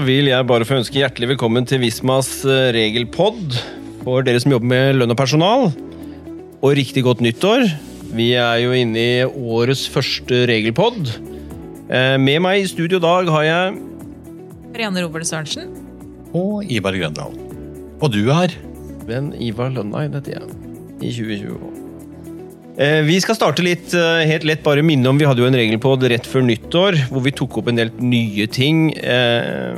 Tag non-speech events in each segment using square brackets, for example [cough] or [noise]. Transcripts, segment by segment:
vil jeg bare få ønske hjertelig velkommen til Vismas eh, regelpod for dere som jobber med lønn og personal. Og riktig godt nyttår. Vi er jo inne i årets første regelpod. Eh, Med meg i studio i dag har jeg Marianne Robert Sørensen. Og Ivar Grøndal. Og du er? venn Ivar Lønneid, heter jeg. I 2020. Eh, Vi skal starte litt eh, helt lett. Bare minne om vi hadde jo en regelpod rett før nyttår, hvor vi tok opp en del nye ting eh,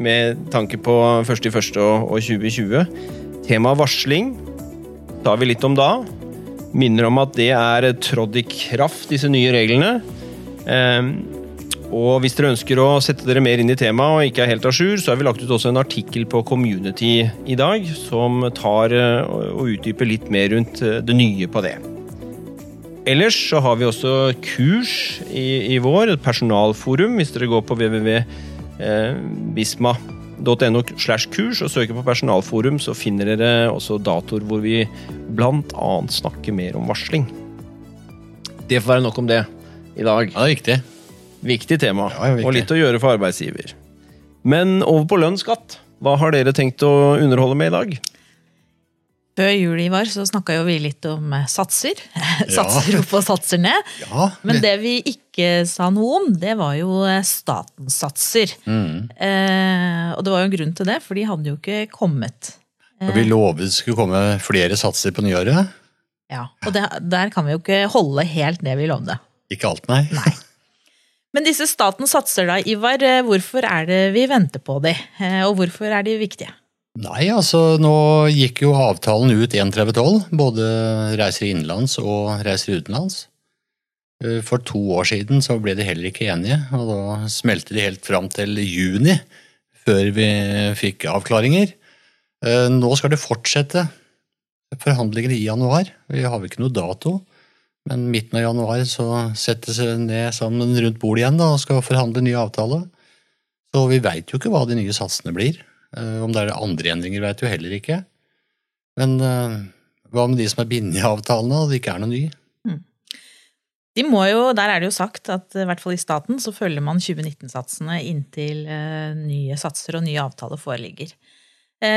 med tanke på 1.1. og og 2020. Temaet varsling tar vi litt om da. Minner om at det er trådt i kraft, disse nye reglene. Og hvis dere ønsker å sette dere mer inn i temaet og ikke er helt à jour, så har vi lagt ut også en artikkel på Community i dag som tar og utdyper litt mer rundt det nye på det. Ellers så har vi også kurs i, i vår, et personalforum. Hvis dere går på www.bisma.no slash kurs og søker på personalforum, så finner dere også datoer hvor vi annet snakker mer om varsling. Det får være nok om det i dag. Ja, det er Viktig Viktig tema, Ja, viktig. og litt å gjøre for arbeidsgiver. Men over på lønnsskatt. Hva har dere tenkt å underholde med i dag? Før jul Ivar, så snakka jo vi litt om satser. [laughs] satser. satser opp og satser ned. Ja, Men det vi ikke sa noe om, det var jo eh, statens satser. Mm. Eh, og det var jo en grunn til det, for de hadde jo ikke kommet. Eh, vi lovet det skulle komme flere satser på nyåret. Ja, Og det, der kan vi jo ikke holde helt det vi lovde. Ikke alt, nei. Nei. Men disse statens satser da, Ivar, eh, hvorfor er det vi venter på de? Eh, og hvorfor er de viktige? Nei, altså nå gikk jo avtalen ut 31.12. Både reiser innenlands og reiser utenlands. Eh, For to år siden så ble de heller ikke enige, og da smelte de helt fram til juni før vi fikk avklaringer. Eh, Nå skal det fortsette forhandlinger i januar. Vi har vel ikke noe dato, men midten av januar så settes vi ned sammen rundt bordet igjen da, og skal forhandle ny avtale. Så vi veit jo ikke hva de nye satsene blir. Eh, Om det er andre endringer, vet du heller ikke. Men eh, hva med de som er bindet i avtalene, og det ikke er noe ny? De må jo, Der er det jo sagt at i hvert fall i staten så følger man 2019-satsene inntil eh, nye satser og nye avtaler foreligger.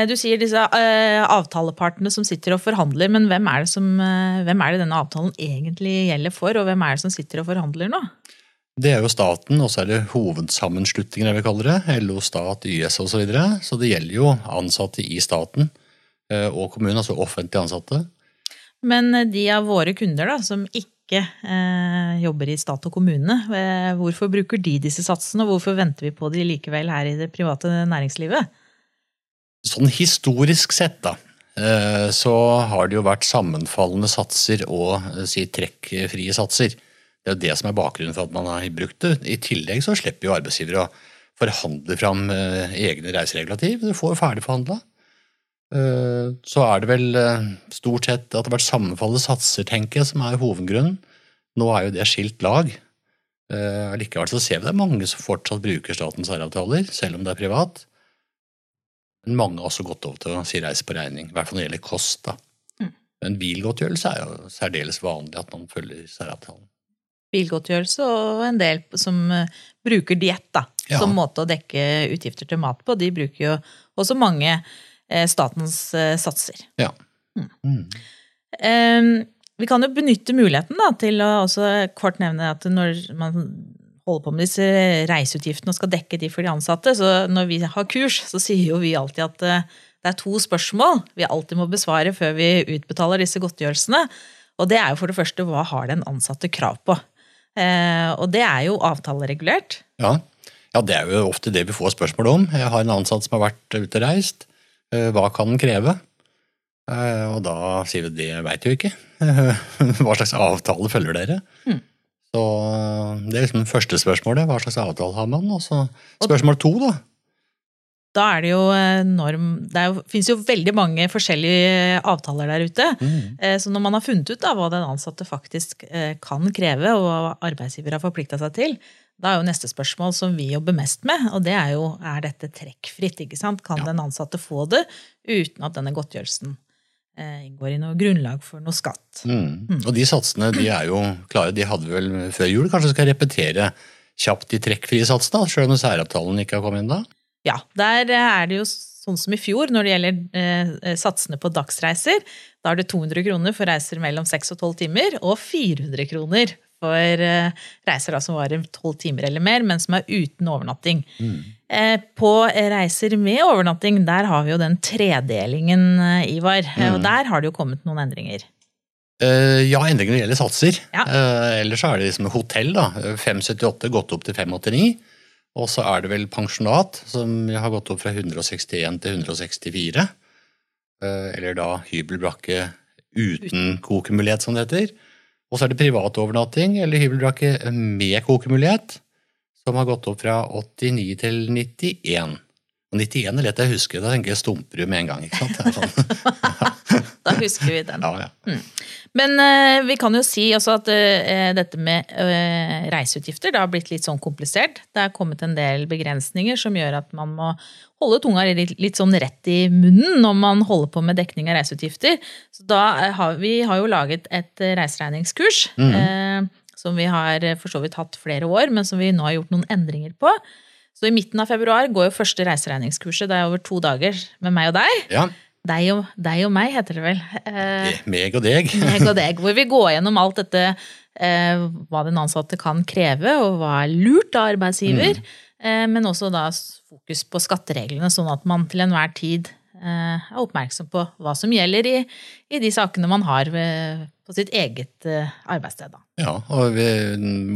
Du sier disse avtalepartene som sitter og forhandler, men hvem er, som, hvem er det denne avtalen egentlig gjelder for, og hvem er det som sitter og forhandler nå? Det er jo staten, og så er det hovedsammenslutninger, jeg vil kalle det. LO, stat, YS osv. Så, videre. så det gjelder jo ansatte i staten eh, og kommunen, altså offentlig ansatte. Men eh, de av våre kunder da, som ikke eh, jobber i stat og kommune, eh, hvorfor bruker de disse satsene, og hvorfor venter vi på de likevel her i det private næringslivet? Sånn historisk sett, da, eh, så har det jo vært sammenfallende satser og si trekkfrie satser. Det er jo det som er bakgrunnen for at man har brukt det. I tillegg så slipper jo arbeidsgivere å forhandle fram eh, egne reiseregulativ. Du får jo ferdigforhandla. Eh, Så er det vel eh, stort sett at det har vært sammenfallende satser, tenker jeg, som er hovedgrunnen. Nå er jo det skilt lag. Likevel så ser vi det er mange som fortsatt bruker statens særavtaler, selv om det er privat. Men mange har også gått over til å si reise på regning, i hvert fall når det gjelder kost. da. Mm. Men bilgodtgjørelse er jo særdeles vanlig at man følger særavtalen. Bilgodtgjørelse og en del som eh, bruker diett Ja. som måte å dekke utgifter til mat på. De bruker jo også mange eh, statens eh, satser. Ja. Mm. Mm. Eh, vi kan jo benytte muligheten da, til å også kort nevne at når man holder på med disse reiseutgiftene og skal dekke de for de ansatte, så når vi har kurs, så sier jo vi alltid at det er to spørsmål vi alltid må besvare før vi utbetaler disse godtgjørelsene. Og det er jo for det første hva har den ansatte krav på? Eh, og det er jo avtaleregulert. Ja. ja, det er jo ofte det vi får spørsmål om. Jeg har en ansatt som har vært ute og reist. Eh, Hva kan den kreve? Eh, Og da sier vi det veit jo ikke. [laughs] Hva slags avtale følger dere? Mm. Så Det er liksom det første spørsmålet. Hva slags avtale har man? Og så spørsmål to, da. Da er det jo eh, norm Det er jo, finnes jo veldig mange forskjellige avtaler der ute. Mm. Eh, Så når man har funnet ut da, hva den ansatte faktisk eh, kan kreve, og hva arbeidsgiver har forplikta seg til, da er jo neste spørsmål som vi jobber mest med, og det er jo er dette trekkfritt. ikke sant? Kan Ja. den ansatte få det uten at denne godtgjørelsen eh, inngår i noe grunnlag for noe skatt? Mm. Og de satsene de er jo klare. De hadde vel før jul. Kanskje skal repetere kjapt de trekkfrie satsene, selv om særavtalen ikke har kommet inn da? Ja, der er det jo sånn som i fjor når det gjelder eh, satsene på dagsreiser. Da er det 200 kroner for reiser mellom 6 og 12 timer, og 400 kroner for eh, reiser da, som varer 12 timer eller mer, men som er uten overnatting. Mm. Eh, på reiser med overnatting, der har vi jo den tredelingen, eh, Ivar. Mm. Og der har det jo kommet noen endringer. Eh, ja, endringer når det gjelder satser. Ja. Eh, ellers så er det liksom hotell, da. 578 gått opp til 589. Og så er det vel pensjonat, som har gått opp fra 161 til 164. Eh, eller da hybelbrakke uten kokemulighet, som det heter. Og så er det privatovernatting eller hybelbrakke med kokemulighet, som har gått opp fra 89 til 91. Og 91 er lett jeg husker. da tenker jeg Stumperud med en gang. ikke sant? Sånn. [laughs] Da husker vi den. Ja, ja. Men uh, vi kan jo si også at uh, dette med uh, reiseutgifter det har blitt litt sånn komplisert. Det er kommet en del begrensninger som gjør at man må holde tunga litt, litt sånn rett i munnen når man holder på med dekning av reiseutgifter. Så da har vi har jo laget et reiseregningskurs. eh, som vi har for så vidt hatt flere år, men som vi nå har gjort noen endringer på. Så i midten av februar går jo første reiseregningskurset. Det er over to dager med meg og deg. ja. Deg og, deg og meg, heter det vel. Eh, Meg og deg. [laughs] meg og deg, hvor vi går gjennom alt dette, eh, hva den ansatte kan kreve, og hva er lurt av arbeidsgiver, eh, men også da fokus på skattereglene, sånn at man til enhver tid eh, er oppmerksom på hva som gjelder i, i de sakene man har ved, på sitt eget eh, arbeidssted. Da. Ja, og vi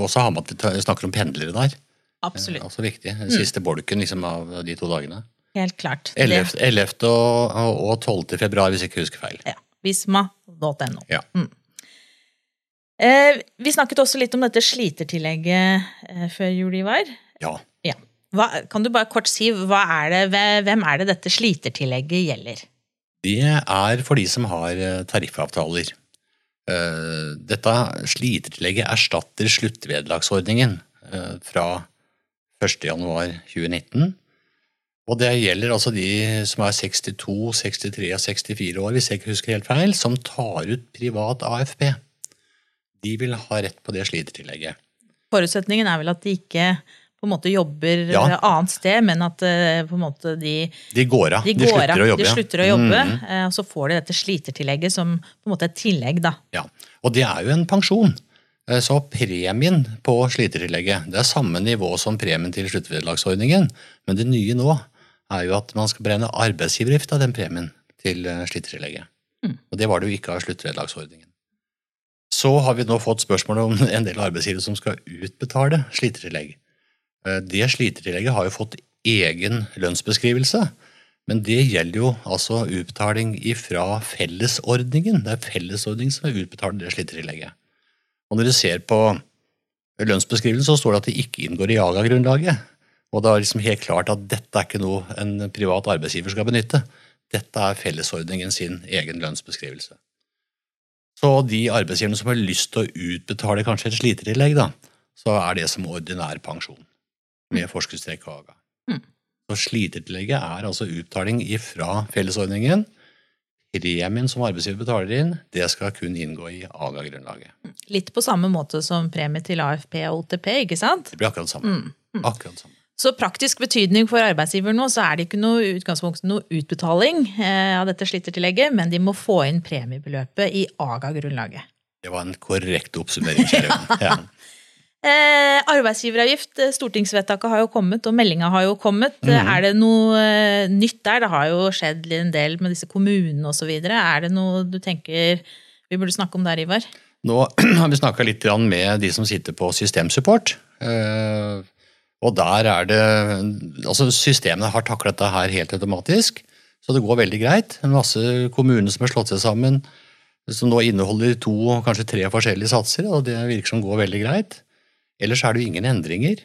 må også ha med at vi snakker om pendlere der. Absolutt. også viktig. Den siste bolken liksom, av de to dagene. Helt klart. 11. 11. Og, og 12. februar, hvis jeg ikke husker feil. Ja. Visma.no. Ja. Mm. Eh, vi snakket også litt om dette slitertillegget eh, før jul, Ivar. Ja. Ja. Hva, kan du bare kort si, er det, hvem er det dette slitertillegget gjelder? Det er for de som har eh, tariffavtaler. Eh, Dette slitertillegget erstatter sluttvederlagsordningen eh, fra 1.1.2019. Og det gjelder altså de som er 62, 63 og 64 år, hvis jeg ikke husker helt feil, som tar ut privat AFP. De vil ha rett på det slitertillegget. Forutsetningen er vel at de ikke på en måte jobber Ja. et annet sted, men at eh, på en måte de, De går av. de, De, går slutter av, å jobbe. de slutter å jobbe, Mm. eh, og så får de dette slitertillegget som på en måte et tillegg, da. Ja, og det er jo en pensjon. Eh, Så premien på slitertillegget det er samme nivå som premien til sluttvederlagsordningen, men det nye nå er jo at man skal beregne arbeidsgiveravgift av den premien til eh, slitertillegget. Mm. Og det var det jo ikke av sluttvederlagsordningen. Så har vi nå fått spørsmål om en del arbeidsgivere som skal utbetale slitertillegg. Eh, Det slitertillegget har jo fått egen lønnsbeskrivelse, men det gjelder jo altså utbetaling ifra fellesordningen. Det er fellesordningen som utbetaler det slitertillegget. Og når du ser på lønnsbeskrivelsen, så står det at det ikke inngår i AGA-grunnlaget. Og det er liksom helt klart at dette er ikke noe en privat arbeidsgiver skal benytte. Dette er fellesordningen sin egen lønnsbeskrivelse. Så de arbeidsgiverne som har lyst til å utbetale kanskje et slitertillegg, da, så er det som ordinær pensjon med forskuddstrekk og AGA. Mm. Så slitertillegget er altså utbetaling ifra fellesordningen. Premien som arbeidsgiver betaler inn, det skal kun inngå i AGA-grunnlaget. Litt på samme måte som premie til AFP og OTP, ikke sant? Det blir akkurat det samme. Mm. Akkurat det samme. Så praktisk betydning for arbeidsgiver nå, så er det ikke noe utgangspunkt noe utbetaling eh, av dette slittertillegget, men de må få inn premiebeløpet i AGA-grunnlaget. Det var en korrekt oppsummering. kjære [laughs] ja. Ja. Eh, arbeidsgiveravgift, eh, stortingsvedtaket har jo kommet, og meldinga har jo kommet. Eh, Mhm. Er det noe eh, nytt der? Det har jo skjedd en del med disse kommunene osv. Er det noe du tenker vi burde snakke om der, Ivar? Nå [clears throat] har vi snakka litt med de som sitter på systemsupport. eh, Og der er det Altså, systemene har takla dette her helt automatisk, så det går veldig greit. En masse kommuner som har slått seg sammen, som nå inneholder to kanskje tre forskjellige satser, og det virker som går veldig greit. Ellers er det jo ingen endringer.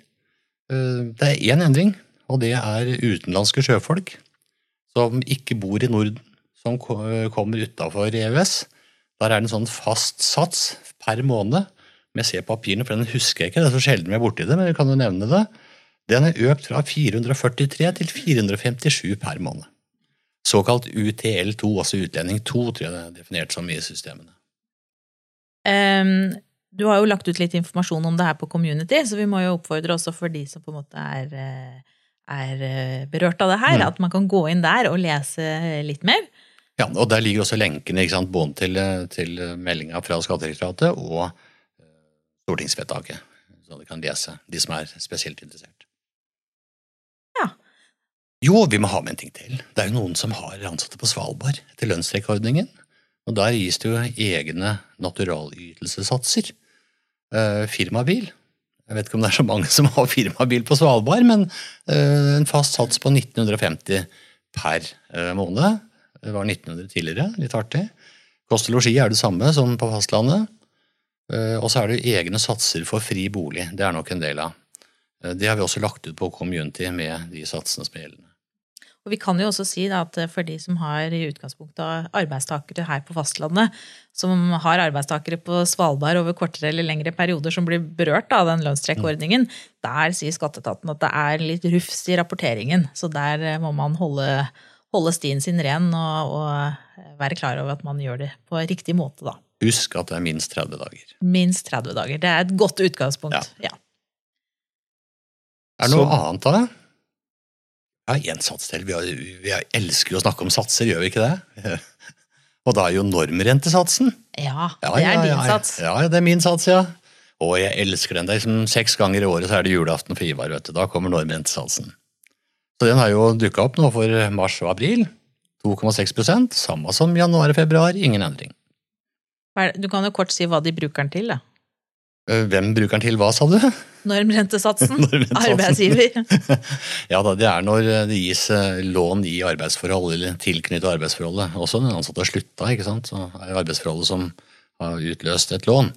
Eh, Det er én endring, og det er utenlandske sjøfolk som ikke bor i Norden, som kommer utafor EØS. Der er det en sånn fast sats per måned. Om jeg ser papirene, for den husker jeg ikke. Det er så sjelden vi er borti det, men vi kan jo nevne det. Den er økt fra 443 til 457 per måned. Såkalt UTL2, altså utlending 2, tror jeg det er definert som i systemene. Ehm, du har jo lagt ut litt informasjon om det her på community, så vi må jo oppfordre også for de som på en måte er, eh, er eh, berørt av det her, Mm. at man kan gå inn der og lese litt mer. Ja, og Der ligger også lenkene ikke sant, både til, eh, til meldinga fra Skattedirektoratet og stortingsvedtaket. Så de kan lese, de som er spesielt interessert. Ja. Jo, vi må ha med en ting til. Det er jo noen som har ansatte på Svalbard etter lønnsrekordningen. Og der gis det jo egne naturalytelsessatser. Eh, firmabil. Jeg vet ikke om det er så mange som har firmabil på Svalbard, men uh, en fast sats på 1950 per uh, måned. Det var 1900 tidligere, litt artig. Kost og losji er det samme som på fastlandet. Og så er det egne satser for fri bolig. Det er nok en del av. Det har vi også lagt ut på Community med de satsene som er gjeldende. Og vi kan jo også si da, at for de som har i utgangspunktet arbeidstakere her på fastlandet, som har arbeidstakere på Svalbard over kortere eller lengre perioder som blir berørt av den lønnstrekkordningen, der sier skatteetaten at det er litt rufs i rapporteringen. Så der eh, må man holde, holde stien sin ren og, og være klar over at man gjør det på riktig måte, da. Husk at det er minst 30 dager. Minst 30 dager. Det er et godt utgangspunkt. Ja. Er det noe Så- annet av det? Ja, én sats til. Vi, har, vi elsker å snakke om satser, gjør vi ikke det? [laughs] Og da er jo normrentesatsen. ja, det er ja, din ja, sats. Ja, det er min sats, ja. Og jeg elsker den. Det er liksom Seks ganger i året så er det julaften for Ivar. vet du. Da kommer normrentesatsen. Så den har jo dukka opp nå for mars og april. 2,6% samme som januar og februar. Ingen endring. Du kan jo kort si hva de bruker den til, da. Eh, Hvem bruker den til hva, sa du? Normrentesatsen. [laughs] Normrentesatsen. Arbeidsgiver. [laughs] Ja da, det er når det gis eh, lån i arbeidsforhold eller tilknyttet arbeidsforholdet. Også når den ansatte har slutta, ikke sant. Så er det arbeidsforholdet som har utløst et lån.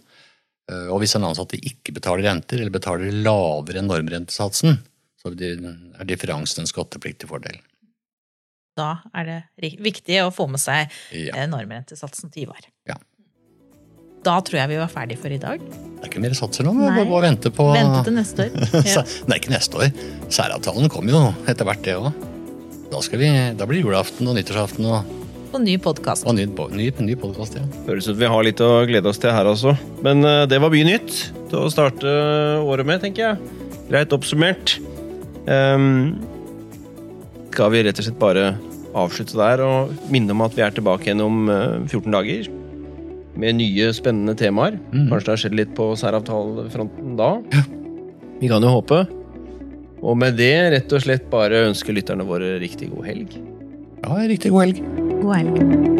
Eh, Og hvis den ansatte ikke betaler renter, eller betaler lavere enn normrentesatsen, så er differansen en skattepliktig fordel. Da er det viktig å få med seg Ja. eh, normrentesatsen til Ivar. Ja. Da tror jeg vi var ferdig for i dag. Det er ikke mer satser nå, vi bare vente på Vente til neste år. [laughs] Ja. Nei, ikke neste år. Særavtalen kommer jo etter hvert, det òg. Da, vi- da blir julaften og nyttårsaften og, På ny podkast. og ny, ny, ny podkast. Ja. Høres ut vi har litt å glede oss til her også. Men eh, det var mye nytt til å starte året med, tenker jeg. Greit oppsummert. Um, skal vi rett og slett bare avslutte der og minne om at vi er tilbake igjen om eh, 14 dager. Med nye, spennende temaer. Mm. Kanskje det har skjedd litt på særavtalefronten da. Vi kan jo håpe. Og med det rett og slett bare ønske lytterne våre riktig god helg. ja, riktig god helg. God helg.